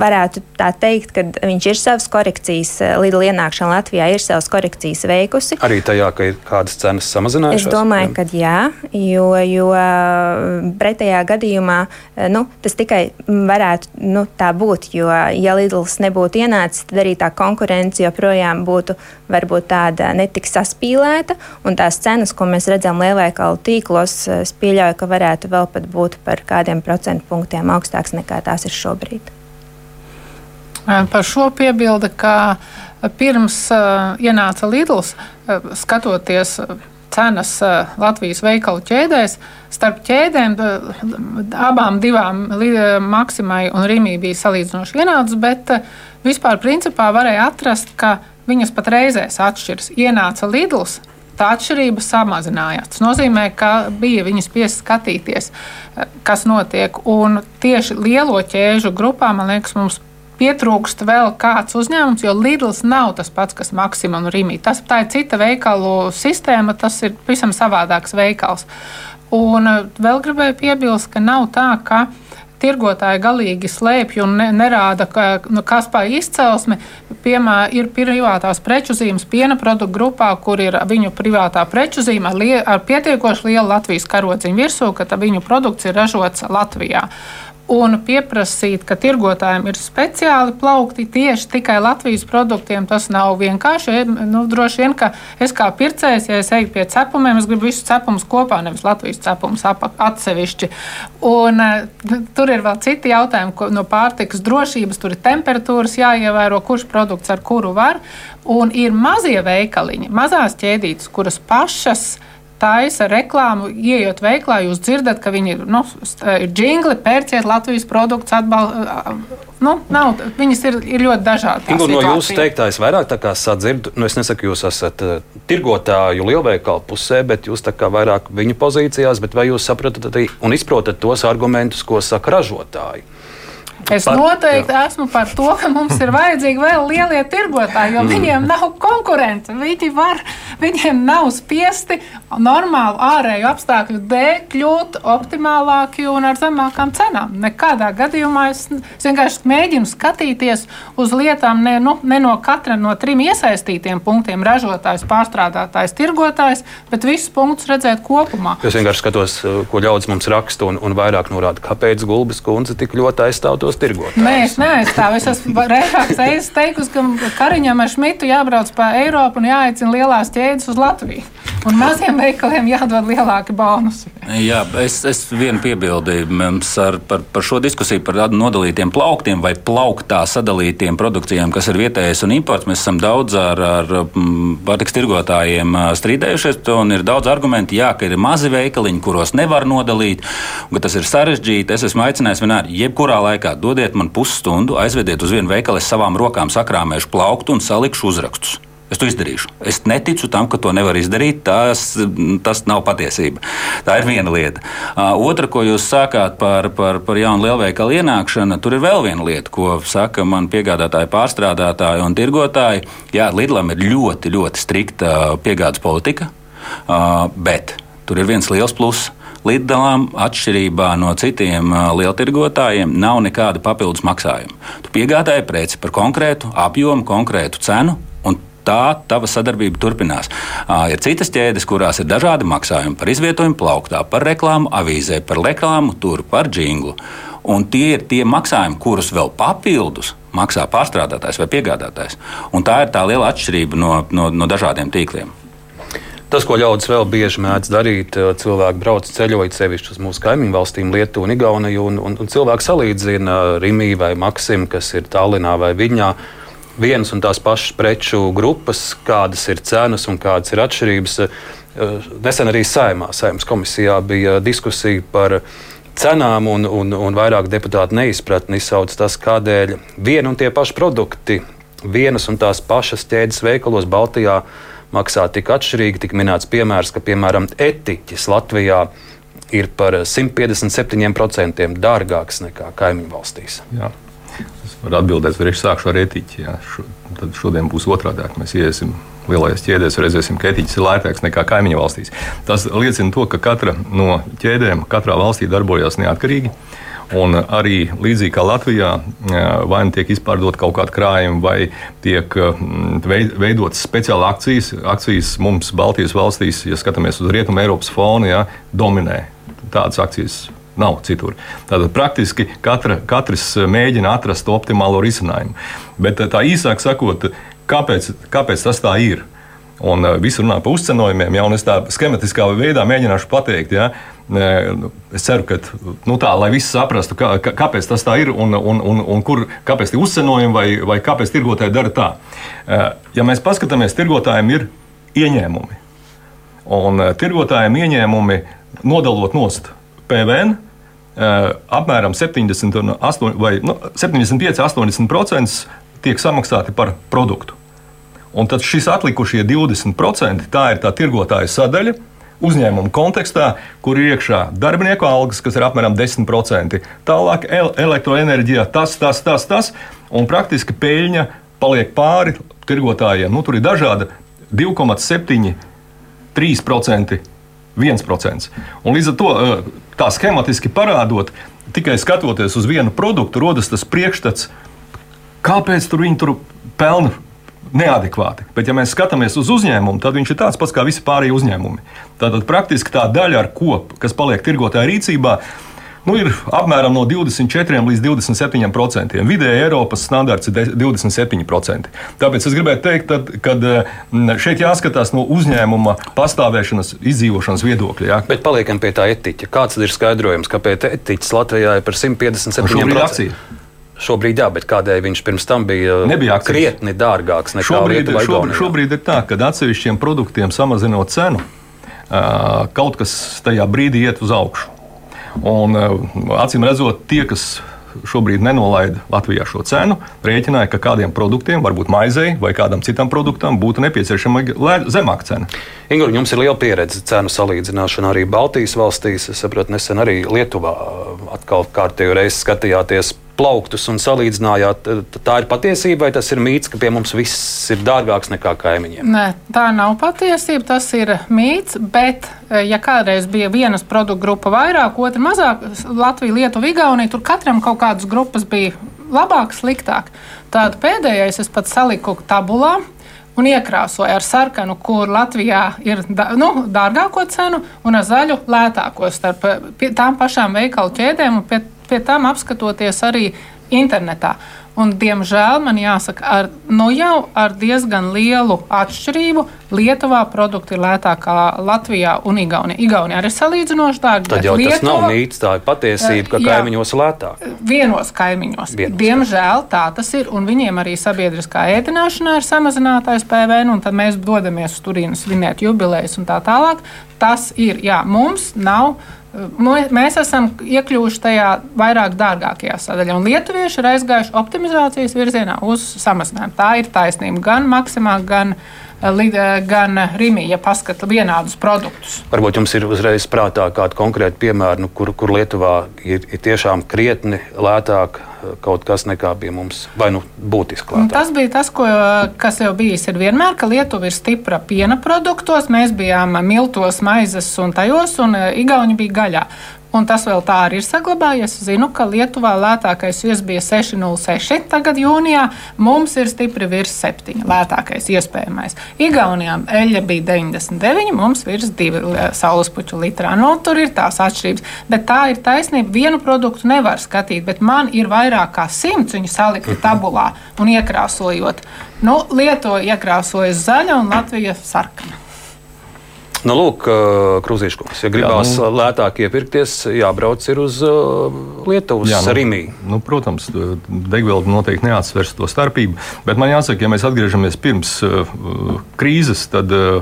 varētu tā teikt, ka viņš ir savas korekcijas, uh, Lidl ienākšana Latvijā ir savas korekcijas veikusi. Arī tajā, ka ir kādas cenas samazinājušās? Es domāju, ka jā, jo, jo uh, pretējā gadījumā uh, nu, tas tikai varētu nu, tā būt, jo ja Lidls nebūtu ienācis, tad arī tā konkurence joprojām būtu varbūt tāda netik saspīlēta, un tās cenas, ko mēs redzam lielveikalu tīklos, es pieļauju, ka varētu vēl pat būt par par kādiem procentu punktiem augstāks nekā tās ir šobrīd. Par šo piebildu, ka pirms uh, ienāca Lidls, uh, skatoties cenas uh, Latvijas veikalu ķēdēs, starp ķēdēm abām divām Maksimai un Rīmī bija salīdzinoši vienādas, bet vispār principā varēja atrast, ka viņas pat reizēs atšķiras. Ienāca Lidls, tā atšķirība samazinājās. Tas nozīmē, ka bija viņas spiest skatīties, eh, kas notiek. Un tieši lielo ķēžu grupā, man liekas, mums pietrūkst vēl kāds uzņēmums, jo Lidls nav tas pats, kas Maksima un Rīmī. Tas tā ir cita veikalu sistēma, tas ir pavisam savādāks veikals. Un eh, vēl gribēju piebilst, ka nav tā, ka tirgotāji galīgi slēpj un ne, nerāda, ka, nu, kas pa izcelsmi. Piemēram, ir privātās preču zīmes piena produktu grupā, kur ir viņu privātā preču zīme ar, ar pietiekoši lielu Latvijas karodziņu virsū, ka viņu produkts ir ražots Latvijā un pieprasīt, ka tirgotājiem ir speciāli plaukti tieši tikai Latvijas produktiem, tas nav vienkārši. Nu, droši vien, ka es kā pircējs, ja es eju pie cepumiem, es gribu visus cepumus kopā, nevis Latvijas cepumus atsevišķi. Un, uh, tur ir vēl citi jautājumi ko, no pārtikas drošības, tur ir temperatūras jāievēro, kurš produkts ar kuru var. Un ir mazie veikaliņi, mazās ķēdītes, kuras pašas taisa reklāmu, ienākot veiklā, jūs dzirdat, ka viņi nu, ir jingli, pērciet Latvijas produktus, atbalstīt. Nu, nav, viņas ir, ir ļoti dažādas. Ingu, no jūsu teiktā es vairāk sadzirdu, nu, es nesaku, jūs esat uh, tirgotāju lielveikalu pusē, bet jūs vairāk viņu pozīcijās, bet vai jūs saprotat arī un izprotat tos argumentus, ko saka ražotāji? Es par, noteikti jā. esmu par to, ka mums ir vajadzīgi vēl lielie tirgotāji, jo mm. viņiem nav konkurence. Viņi var, viņiem nav spiesti normālu ārēju apstākļu dēļ kļūt optimālāki un ar zemākām cenām. Nekādā gadījumā es, es vienkārši mēģinu skatīties uz lietām ne, nu, ne no katra no trim iesaistītiem punktiem - ražotājs, pārstrādātājs, tirgotājs, bet visus punktus redzēt kopumā. Es vienkārši skatos, ko ļaudis mums raksta un, un vairāk norāda, kāpēc Gulbis kundze tik ļoti aizstāv tos tirgotājus. Nē, es neaizstāvu. Es esmu reizes reizes teikusi, ka Kariņam ar Šmitu jābrauc pa Eiropu un jāaicina lielās ķēdes uz Latviju. Un maziem veikaliem jādod lielāki bonusi. Jā, es, es vienu piebildīju mums ar, par, par šo diskusiju par nodalītiem plauktiem vai plauktā sadalītiem produkcijām, kas ir vietējais un imports. Mēs esam daudz ar, ar mm, pārtiks tirgotājiem strīdējušies, un ir daudz argumentu, jā, ka ir mazi veikaliņi, kuros nevar nodalīt, un ka tas ir sarežģīti. Es esmu aicinājis vienmēr, jebkurā laikā dodiet man pusstundu, aizvediet uz vienu veikalu, es savām rokām sakrāmēšu plauktu un salikšu uzrakstus. Es to izdarīšu. Es neticu tam, ka to nevar izdarīt. Tas, tas nav patiesība. Tā ir viena lieta. Otra, ko jūs sākāt par, par, par jaunu lielveikalu ienākšanu, tur ir vēl viena lieta, ko saka man piegādātāji, pārstrādātāji un tirgotāji. Jā, Lidlam ir ļoti, ļoti strikta piegādes politika, bet tur ir viens liels pluss Lidlām, atšķirībā no citiem lieltirgotājiem, nav nekāda papildus maksājuma. Tu piegādāji preci par konkrētu apjomu, konkrētu cenu. Tā tava sadarbība turpinās. Ir citas ķēdes, kurās ir dažādi maksājumi par izvietojumu plauktā, par reklāmu avīzē, par reklāmu tur, par jinglu. Un tie ir tie maksājumi, kurus vēl papildus maksā pārstrādātājs vai piegādātājs. Un tā ir tā liela atšķirība no, no, no dažādiem tīkliem. Tas, ko ļaudis vēl bieži mēdz darīt, cilvēki brauc ceļojot sevišķi uz mūsu kaimiņu valstīm, Lietuvu un Igauniju, un, un, un cilvēki salīdzina Rimī vai Maksimu, kas ir Tallinā vai Viņā. Vienas un tās pašas preču grupas, kādas ir cenas un kādas ir atšķirības. Nesen arī saimā, saimnes komisijā bija diskusija par cenām, un, un, un vairāk deputāti neizpratni izsauc tas, kādēļ viena un tie paši produkti, vienas un tās pašas ķēdes veikalos Baltijā maksā tik atšķirīgi. Tik minēts piemērs, ka piemēram etiķis Latvijā ir par 157% dārgāks nekā kaimiņu valstīs. Jā. Es varu atbildēt, es sākšu ar etiķi. Jā. Šo, tad šodien būs otrādi. Mēs iesim lielajās ķēdēs, redzēsim, ka etiķis ir lētāks nekā kaimiņu valstīs. Tas liecina to, ka katra no ķēdēm katrā valstī darbojas neatkarīgi. Un arī līdzīgi kā Latvijā, vai nu tiek izpārdot kaut kāda krājuma, vai tiek veidotas speciāla akcijas. Akcijas mums Baltijas valstīs, ja skatāmies uz Rietumu Eiropas fonu, ja, dominē. Tādas akcijas nav citur. Tātad praktiski katra, katrs mēģina atrast optimālo risinājumu. Bet tā īsāk sakot, kāpēc, kāpēc tas tā ir? Un viss runā par uzcenojumiem, ja, un es tā schematiskā veidā mēģināšu pateikt. Ja, Nu, es ceru, ka nu tā, lai visi saprastu, kā, kāpēc tas tā ir un, un, un, un kur, kāpēc tie uzcenojumi vai, vai kāpēc tirgotāji dara tā. Ja mēs paskatāmies, tirgotājiem ir ieņēmumi. Un tirgotājiem ieņēmumi nodalot nost PVN apmēram 70, 8, vai, nu, 75-80% tiek samaksāti par produktu. Un tad šis atlikušie 20% tā ir tā tirgotāja sadaļa uzņēmuma kontekstā, kur ir iekšā darbinieku algas, kas ir apmēram 10%. Tālāk elektroenerģijā tas, tas, tas, tas, un praktiski peļņa paliek pāri tirgotājiem. Nu, tur ir dažādi 2,7, 3%. 1%. Un līdz ar to tā schematiski parādot, tikai skatoties uz vienu produktu, rodas tas priekšstats, kāpēc tur viņi tur pelna neadekvāti. Bet, ja mēs skatāmies uz uzņēmumu, tad viņš ir tāds pats kā visi pārējie uzņēmumi. Tātad praktiski tā daļa, kop, kas paliek tirgotāja rīcībā, nu, ir apmēram no 24 līdz 27%. Vidēji Eiropas standarts ir 27%. Tāpēc es gribētu teikt, ka šeit jāskatās no uzņēmuma pastāvēšanas, izdzīvošanas viedokļa. Jā. Bet paliekam pie tā etiķa. Kāds ir skaidrojums, kāpēc etiķis Latvijā ir par 157%? Šobrīd jā, bet kādēļ viņš pirms tam bija, bija krietni dārgāks nekā šobrīd, šobrīd, šobrīd ir tā, ka atsevišķiem produktiem samazinot cenu, kaut kas tajā brīdī iet uz augšu. Un, acīm redzot, tie, kas šobrīd nenolaida Latvijā šo cenu, rēķināja, ka kādiem produktiem, varbūt maizei vai kādam citam produktam, būtu nepieciešama zemāka cena. Ingur, jums ir liela pieredze cenu salīdzināšanā arī Baltijas valstīs. Es saprotu, nesen arī Lietuvā atkal kārtējo reizi skatījāties plauktus un salīdzinājāt, tā ir patiesība vai tas ir mīts, ka pie mums viss ir dārgāks nekā kaimiņiem? Nē, tā nav patiesība, tas ir mīts, bet e, ja kādreiz bija vienas produktu grupa vairāk, otra mazāk, Latvija, Lietuva, Igaunija, tur katram kaut kādas grupas bija labāk, sliktāk. Tāda pēdējais es pat saliku tabulā un iekrāsoja ar sarkanu, kur Latvijā ir nu, dārgāko cenu, un ar zaļu lētāko starp tām pašām veikalu ķēdēm. Pie, pie tam apskatoties arī internetā. Un, diemžēl man jāsaka, ar, nu jau ar diezgan lielu atšķirību Lietuvā produkti ir lētākā Latvijā un Igaunijā. Igaunijā arī salīdzinoši dārgi. Tad jau Lietuva, tas nav mīts, tā ir patiesība, ka jā, kaimiņos lētāk. Vienos kaimiņos. Vienos. Diemžēl tā tas ir, un viņiem arī sabiedriskā ēdināšanā ir samazinātais PVN, un tad mēs dodamies uz turienes svinēt jubilejas un tā tālāk. Tas ir, jā, mums nav Mēs esam iekļuvuši tajā vairāk dārgākajā sadaļā, un lietuvieši ir aizgājuši optimizācijas virzienā uz samazinājumu. Tā ir taisnība gan maksimā, gan gan Rīgā, ja paskata vienādus produktus. Varbūt jums ir uzreiz prātā kāda konkrēta piemēra, nu, kur, kur Lietuvā ir, ir tiešām krietni lētāk kaut kas nekā bija mums, vai nu būtiski lētāk. Tas bija tas, ko, kas jau bijis ir vienmēr, ka Lietuva ir stipra piena produktos. Mēs bijām miltos, maizes un tajos, un Igauni bija gaļā. Un tas vēl tā arī ir saglabājies. Es zinu, ka Lietuvā lētākais vies bija 6,06. Tagad jūnijā mums ir stipri virs 7. lētākais iespējamais. Igaunijā eļļa bija 99, mums virs 2 saulespuķu litrā. Nu, tur ir tās atšķirības. Bet tā ir taisnība. Vienu produktu nevar skatīt, bet man ir vairāk kā simts viņu salikti tabulā un iekrāsojot. Nu, Lietuva iekrāsojas zaļa un Latvija sarkana. Nu, lūk, Krūzīškungs, ja gribās jā, nu, lētāk iepirkties, jābrauc uz Lietuvas jā, nu, Rimī. Nu, protams, degviela noteikti neatsvers to starpību, bet man jāsaka, ja mēs atgriežamies pirms uh, krīzes, tad uh,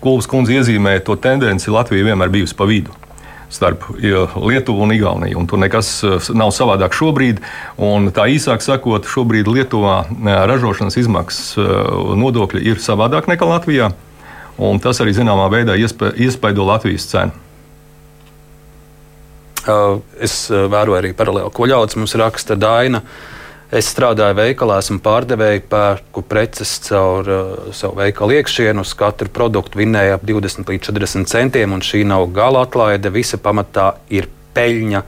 Kulvas kundze iezīmē to tendenci Latvija vienmēr bijusi pa vidu starp Lietuvu un Igauniju. Un tur nekas nav savādāk šobrīd. Tā īsāk sakot, šobrīd Lietuvā ražošanas izmaksas nodokļi ir savādāk nekā Latvijā un tas arī zināmā veidā iespa, iespaido Latvijas cenu. Uh, es uh, vēroju arī paralēli, ko ļauts mums raksta Daina. Es strādāju veikalā, esmu pārdevēja, pērku preces caur uh, savu veikalu iekšienu. Uz katru produktu vinnēja ap 20 līdz 40 centiem, un šī nav gala atlaide. Visa pamatā ir peļņa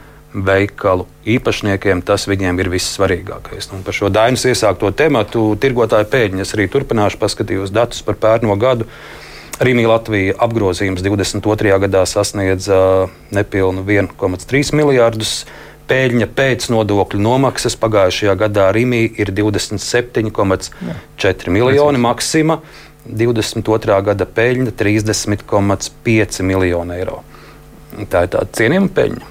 veikalu īpašniekiem. Tas viņiem ir vissvarīgākais. Un par šo Dainas iesākto tematu tirgotāju pēļņu es arī turpināšu, paskatījos datus par pērno gadu. Uh, Rīgā Latvija apgrozījums 22. gadā sasniedza nepilnu 1,3 miljardus. Pēļņa pēc nodokļu nomaksas pagājušajā gadā Rīgā ir 27,4 miljoni maksima, 22. gada pēļņa 30,5 miljoni eiro. Tā ir tāda cienījama pēļņa.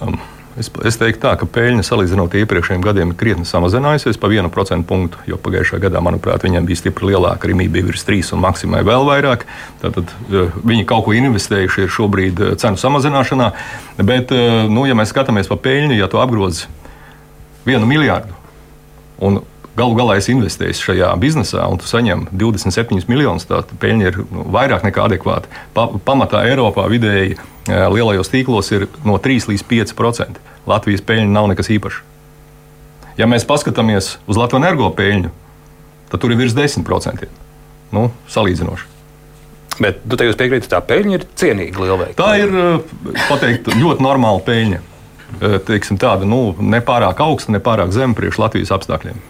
Um. Es, es teiktu, tā, ka peļņa salīdzinot ar iepriekšējiem gadiem ir krietni samazinājusies pa vienu procentu punktu. Jo pagājušajā gadā, manuprāt, viņiem bija stipri lielāka, Rīgā bija virs 3 un maksimai vēl vairāk. Tad viņi kaut ko investējuši šobrīd eh, cenu samazināšanā. Bet, eh, nu, ja mēs skatāmies pa peļņu, ja tu apgrozi vienu miljardu un galu galā es investēju šajā biznesā, un tu saņem 27 miljonus, tad peļņa ir nu, vairāk nekā adekvāta. Pa, pamatā Eiropā vidēji lielajos tīklos ir no 3 līdz 5 procenti. Latvijas peļņa nav nekas īpašs. Ja mēs paskatāmies uz Latvijas energo peļņu, tad tur ir virs 10%. Nu, salīdzinoši. Bet tu tajos piekrīti, tā peļņa ir cienīga lielveikala. Tā ir pateikt, ļoti normāla peļņa. Teiksim, tāda nu, nepārāk augsta, nepārāk zema priekš Latvijas apstākļiem.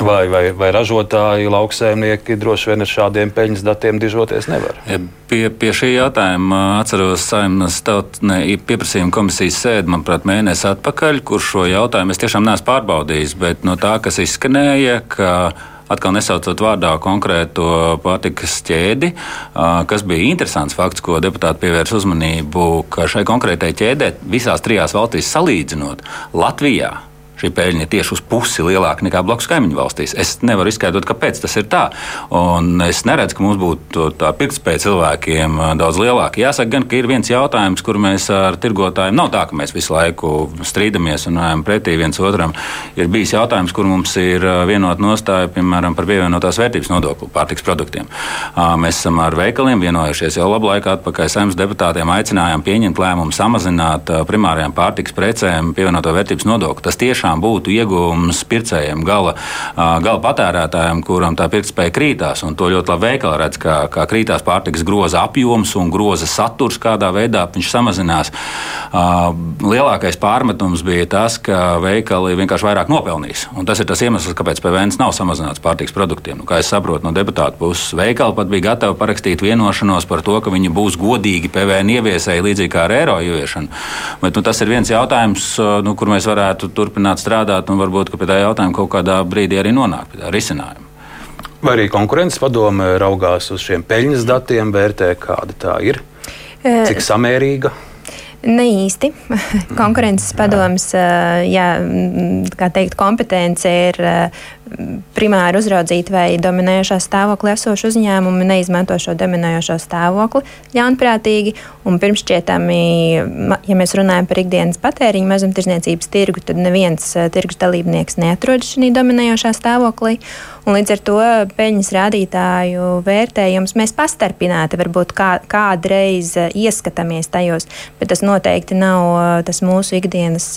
Vai, vai, vai ražotāji, lauksēmnieki droši vien ar šādiem peļņas datiem dižoties nevar? Ja, pie, pie šī jautājuma atceros saimnes tautnē pieprasījuma komisijas sēdi, manuprāt, mēnesi atpakaļ, kur šo jautājumu es tiešām neesmu pārbaudījis, bet no tā, kas izskanēja, ka atkal nesaucot vārdā konkrēto pārtikas ķēdi, kas bija interesants fakts, ko deputāti pievērs uzmanību, ka šai konkrētai ķēdē visās trijās valstīs salīdzinot Latvijā šī peļņa ir tieši uz pusi lielāka nekā blakus kaimiņu valstīs. Es nevaru izskaidrot, kāpēc tas ir tā. Un es neredzu, ka mums būtu tā pirktspēja cilvēkiem daudz lielāka. Jāsaka, gan, ka ir viens jautājums, kur mēs ar tirgotājiem nav tā, ka mēs visu laiku strīdamies un ejam pretī viens otram. Ir bijis jautājums, kur mums ir vienota nostāja, piemēram, par pievienotās vērtības nodokli pārtiks produktiem. Mēs esam ar veikaliem vienojušies jau labu laiku atpakaļ. Saimnes deputātiem aicinājām pieņemt lēmumu samazināt primārajām pārtiks precēm pievienoto vērtības nodokli. Tas tiešām tiešām būtu iegūms pircējiem, gala, gala patērētājiem, kuram tā pirktspēja krītās. To ļoti labi veikali redz, kā, kā krītās pārtikas groza apjoms un groza saturs, kādā veidā viņš samazinās. Lielākais pārmetums bija tas, ka veikali vienkārši vairāk nopelnīs. Un tas ir tas iemesls, kāpēc PVN nav samazināts pārtikas produktiem. Nu, kā es saprotu no deputāta puses, veikali pat bija gatavi parakstīt vienošanos par to, ka viņi būs godīgi PVN ieviesēji līdzīgi kā ar eiro ieviešanu. Bet, nu, tas ir viens jautājums, nu, kur mēs varētu turpināt strādāt un varbūt pie tā jautājuma kaut kādā brīdī arī nonākt pie tā risinājuma. Vai arī konkurences padome raugās uz šiem peļņas datiem, vērtē, kāda tā ir, cik samērīga? Ne īsti. Konkurences padomus, jā, kā teikt, kompetence ir primāri uzraudzīt, vai dominējošā stāvoklī esoši uzņēmumi neizmanto šo dominējošo stāvokli ļaunprātīgi. Un pirmšķietami, ja mēs runājam par ikdienas patēriņu mazumtirdzniecības tirgu, tad neviens eh, tirgus dalībnieks neatrodas šajā dominējošā stāvoklī. Un līdz ar to peļņas rādītāju vērtējums mēs pastarpināti varbūt kā, kādreiz eh, ieskatāmies tajos, bet tas noteikti nav eh, tas mūsu ikdienas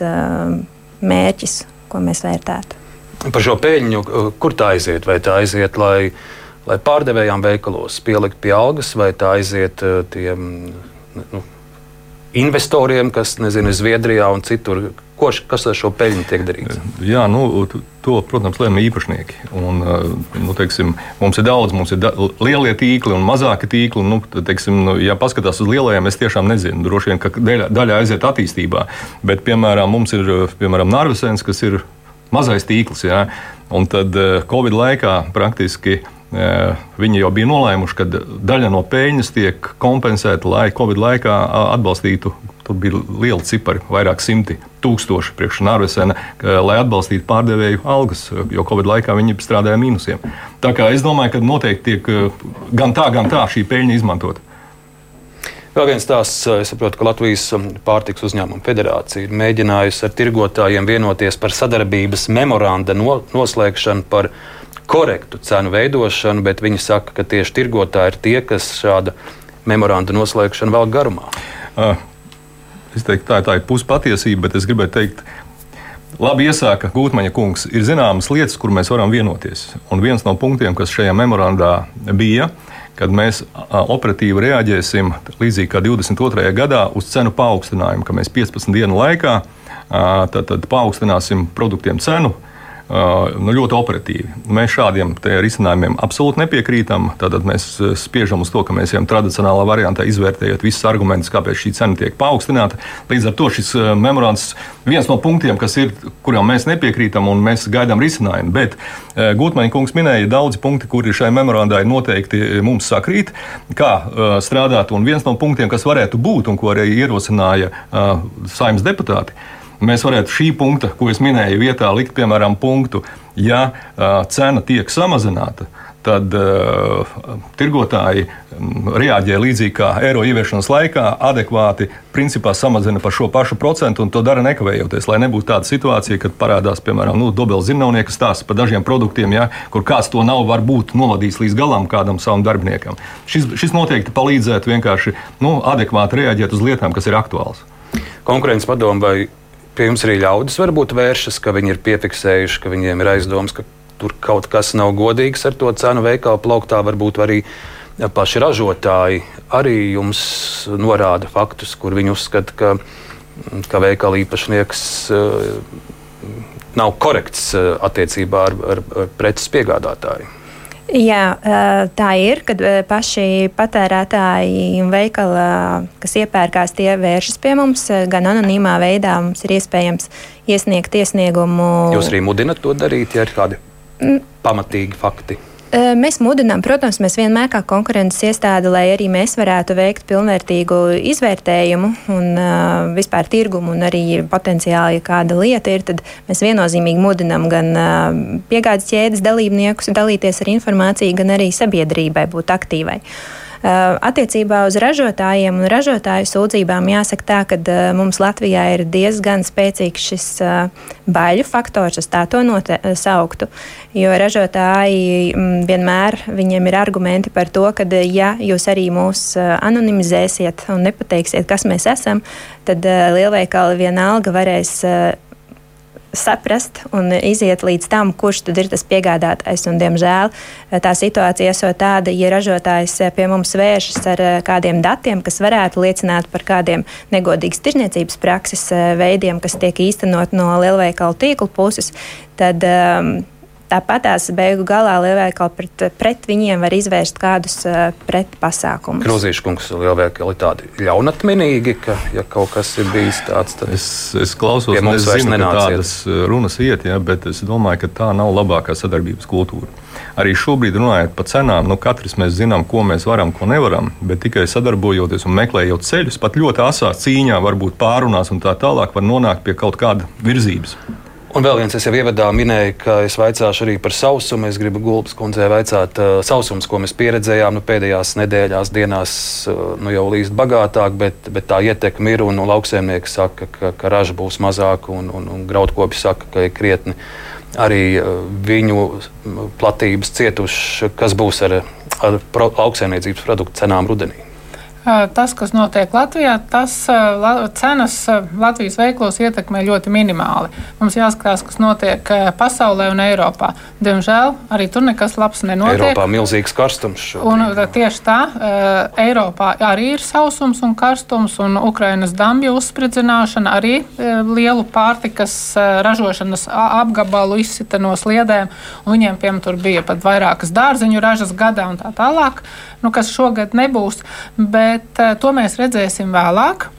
mērķis, ko mēs vērtētu par šo peļņu, kur tā aiziet? Vai tā aiziet, lai, lai pārdevējām veikalos pielikt pie algas, vai tā aiziet eh, tiem nu, investoriem, kas nezinu, Zviedrijā un citur? Ko, kas ar šo peļņu tiek darīts? Jā, nu, to, protams, lēma īpašnieki. Un, eh, nu, teiksim, mums ir daudz, mums ir da lielie tīkli un mazāki tīkli. Nu, teiksim, nu, ja paskatās uz lielajiem, es tiešām nezinu. Droši vien, ka daļa, daļa aiziet attīstībā. Bet, piemēram, mums ir piemēram, Narvisens, kas ir mazais tīkls. Jā. Un tad eh, Covid laikā praktiski Viņi jau bija nolēmuši, ka daļa no peļņas tiek kompensēta, lai Covid laikā atbalstītu. Tur bija liela cipari, vairāk simti tūkstoši priekš Nārvesena, lai atbalstītu pārdevēju algas, jo Covid laikā viņi strādāja mīnusiem. Tā kā es domāju, ka noteikti tiek gan tā, gan tā šī peļņa izmantota. Vēl viens stāsts, es saprotu, ka Latvijas pārtiks uzņēmuma federācija ir mēģinājusi ar tirgotājiem vienoties par sadarbības memoranda no, noslēgšanu par korektu cenu veidošanu, bet viņi saka, ka tieši tirgotāji ir tie, kas šāda memoranda noslēgšanu vēl garumā. Uh, es teiktu, tā, tā ir puspatiesība, bet es gribēju teikt, Labi iesāka Gūtmaņa kungs. Ir zināmas lietas, kur mēs varam vienoties. Un viens no punktiem, kas šajā memorandā bija, kad mēs operatīvi reaģēsim līdzīgi kā 22. gadā uz cenu paaugstinājumu, ka mēs 15 dienu laikā tad, tad paaugstināsim produktiem cenu nu, ļoti operatīvi. Mēs šādiem risinājumiem absolūti nepiekrītam. Tātad mēs spiežam uz to, ka mēs ejam tradicionālā variantā, izvērtējot visus argumentus, kāpēc šī cena tiek paaugstināta. Līdz ar to šis memorands viens no punktiem, ir, kurām mēs nepiekrītam un mēs gaidām risinājumu. Bet Gutmaņa kungs minēja daudzi punkti, kuri šai memorandā ir noteikti mums sakrīt, kā strādāt. Un viens no punktiem, kas varētu būt un ko arī ierosināja saimnes deputāti, Mēs varētu šī punkta, ko es minēju, vietā likt, piemēram, punktu, ja uh, cena tiek samazināta. Tad uh, tirgotāji reaģē līdzīgi kā eiro ieviešanas laikā, adekvāti principā samazina par šo pašu procentu un to dara nekavējoties. Lai nebūtu tāda situācija, kad parādās, piemēram, nu, Dobels Zirnavnieka stāsts par dažiem produktiem, ja, kur kāds to nav varbūt novadījis līdz galam kādam savam darbiniekam. Šis, šis noteikti palīdzētu vienkārši nu, adekvāti reaģēt uz lietām, kas ir aktuālas. Konkurences padomu vai pie jums arī ļaudis varbūt vēršas, ka viņi ir piefiksējuši, ka viņiem ir aizdoms, ka tur kaut kas nav godīgs ar to cenu veikalu plauktā, varbūt arī paši ražotāji arī jums norāda faktus, kur viņi uzskata, ka, ka veikala īpašnieks uh, nav korekts uh, attiecībā ar, ar, ar preces piegādātāju. Jā, tā ir, kad paši patērētāji un veikali, kas iepērkās, tie vēršas pie mums gan anonīmā veidā. Mums ir iespējams iesniegt iesniegumu. Jūs arī mudinat to darīt, ja ir kādi mm. pamatīgi fakti. Mēs mudinām, protams, mēs vienmēr kā konkurences iestāde, lai arī mēs varētu veikt pilnvērtīgu izvērtējumu un uh, vispār tirgumu, un arī potenciāli, ja kāda lieta ir, tad mēs viennozīmīgi mudinām gan uh, piegādes ķēdes dalībniekus dalīties ar informāciju, gan arī sabiedrībai būt aktīvai. Uh, attiecībā uz ražotājiem un ražotāju sūdzībām jāsaka tā, ka eh, mums Latvijā ir diezgan spēcīgs šis eh, baļu faktors, es tā to nosauktu, jo ražotāji mm, vienmēr viņiem ir argumenti par to, ka ja jūs arī mūs anonimizēsiet un nepateiksiet, kas mēs esam, tad lielveikali vienalga varēs saprast un iziet līdz tam, kurš tad ir tas piegādātājs. Un, diemžēl eh, tā situācija esot tāda, ja ražotājs eh, pie mums vēršas ar eh, kādiem datiem, kas varētu liecināt par kādiem negodīgas tirniecības prakses veidiem, kas tiek īstenot no lielveikalu tīkla puses, tad um, Tāpat tās beigu galā lielveikali pret, pret viņiem var izvērst kādus uh, pretpasākumus. Grozīšu kungs, lielveikali ir tādi ļaunatminīgi, ka, ja kaut kas ir bijis tāds, tad es, es klausos, un es zinu, ka tādas runas iet, ja, bet es domāju, ka tā nav labākā sadarbības kultūra. Arī šobrīd runājot par cenām, nu, katrs mēs zinām, ko mēs varam, ko nevaram, bet tikai sadarbojoties un meklējot ceļus, pat ļoti asā cīņā, varbūt pārunās un tā tālāk, var nonākt pie kaut kāda virzības. Un vēl viens, es jau ievadā minēju, ka es vaicāšu arī par sausumu. Es gribu Gulbis kundzei vaicāt, uh, sausums, ko mēs pieredzējām nu, pēdējās nedēļās, dienās, uh, nu, jau līdz bagātāk, bet, bet tā ietekme ir. Un, un lauksaimnieki saka, ka, ka raža būs mazāka, un, un, un graudkopi saka, ka ir krietni arī uh, viņu platības cietuši. Kas būs ar, ar pro, lauksaimniecības produktu cenām rudenī? Tas, kas notiek Latvijā, tas cenas Latvijas veiklos ietekmē ļoti minimāli. Mums jāskatās, kas notiek pasaulē un Eiropā. Diemžēl arī tur nekas labs nenotiek. Eiropā ir milzīgs karstums. Un, tieši tā, Eiropā arī ir sausums un karstums, un Ukrainas dambju uzspridzināšana arī lielu pārtikas ražošanas apgabalu izsita no sliedēm. Viņiem, piemēram, tur bija pat vairākas dārzeņu ražas gadā un tā tālāk, nu, kas šogad nebūs. Bet, bet uh, to mēs redzēsim vēlāk.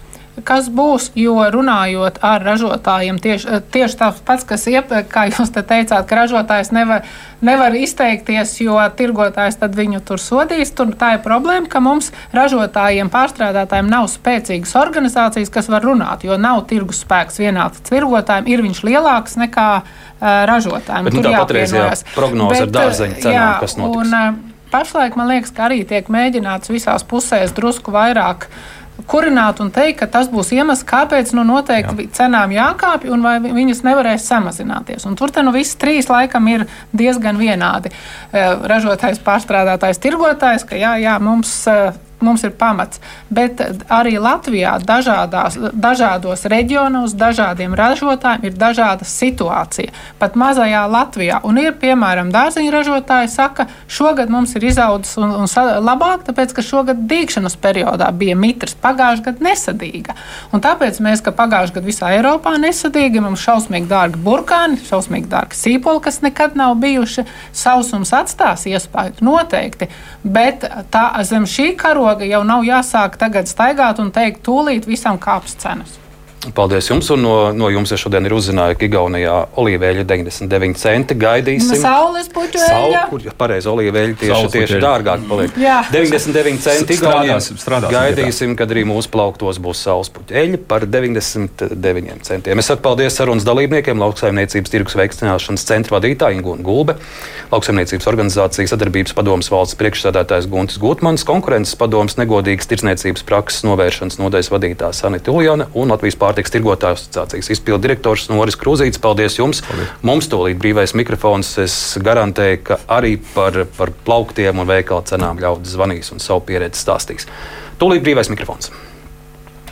kas būs, jo runājot ar ražotājiem, tieši, tieši tāds pats, kas iepriekš, kā jūs te teicāt, ka ražotājs nevar, nevar izteikties, jo tirgotājs viņu tur sodīs. Tur tā ir problēma, ka mums ražotājiem, pārstrādātājiem nav spēcīgas organizācijas, kas var runāt, jo nav tirgus spēks vienāds tirgotājiem, ir viņš lielāks nekā uh, ražotājiem. Bet, nu, tā patreizējā prognoze ar dārzeņu cenām, jā, kas notiks? Pašlaik man liekas, ka arī tiek mēģināts visās pusēs drusku vairāk kurināt un teikt, ka tas būs iemesls, kāpēc nu, noteikti Jā. cenām jākāpj un vai viņas nevarēs samazināties. Un tur nu viss trīs laikam ir diezgan vienādi. Ražotājs, pārstrādātājs, tirgotājs, ka jā, jā, mums mums ir pamats. Bet arī Latvijā dažādās, dažādos reģionos, dažādiem ražotājiem ir dažāda situācija. Pat mazajā Latvijā. Un ir, piemēram, dārziņu ražotāji saka, šogad mums ir izaudzis un, un labāk, tāpēc, ka šogad dīkšanas periodā bija mitrs, pagājušajā gadā nesadīga. Un tāpēc mēs, ka pagājušajā gadā visā Eiropā nesadīga, mums šausmīgi dārgi burkāni, šausmīgi dārgi sīpoli, kas nekad nav bijuši. Sausums atstās iespēju noteikti, bet tā zem šī karoga mēroga jau nav jāsāk tagad staigāt un teikt, tūlīt visam kāps cenas. Paldies jums! Un no, no jums es šodien ir uzzināju, ka Igaunijā olīveļa 99 centi gaidīsim. Saules puķu eļļa. Kur pareizi olīveļa tieši, tieši dārgāk paliek. Jā. 99 centi Igaunijā. Gaidīsim, kad arī mūsu plauktos būs saules puķu eļļa par 99 centiem. Es saku paldies sarunas dalībniekiem, lauksaimniecības tirgus veicināšanas centra vadītāji Ingūna Gulbe, lauksaimniecības organizācijas sadarbības padomas valsts priekšsēdētājs Guntis Gutmans, konkurences padomas negodīgas tirdzniecības prakses novēršanas nodaļas vadītājs Sanita Uljana un Latvijas pārējais pārtiks tirgotāju asociācijas izpildu direktors Noris Krūzīts. Paldies jums! Paldies. Mums tūlīt brīvais mikrofons. Es garantēju, ka arī par, par plauktiem un veikalu cenām ļaudis zvanīs un savu pieredzi stāstīs. Tūlīt brīvais mikrofons.